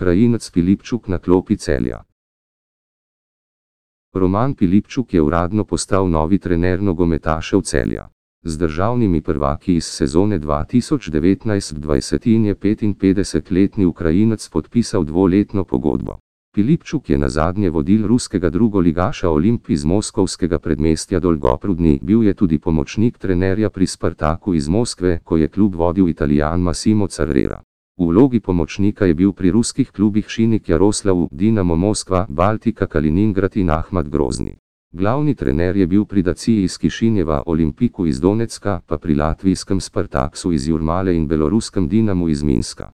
Ukrajinec Filipčuk na klopi celja. Roman Filipčuk je uradno postal novi trener nogometašev celja. Z državnimi prvaki iz sezone 2019-20 in je 55-letni Ukrajinec podpisal dvoletno pogodbo. Filipčuk je na zadnje vodil ruskega drugoligaša Olimp iz moskovskega predmestja Dolgoprudni, bil je tudi pomočnik trenerja pri Spartaku iz Moskve, ko je klub vodil italijan Massimo Carrera. V vlogi pomočnika je bil pri ruskih klubih Šinik Jaroslav, Dinamo Moskva, Baltika Kaliningrad in Ahmad Grozni. Glavni trener je bil pri Daciji iz Kišinjeva, Olimpiku iz Donetska, pa pri latvijskem Spartaksu iz Jurmale in beloruskem Dinamu iz Minska.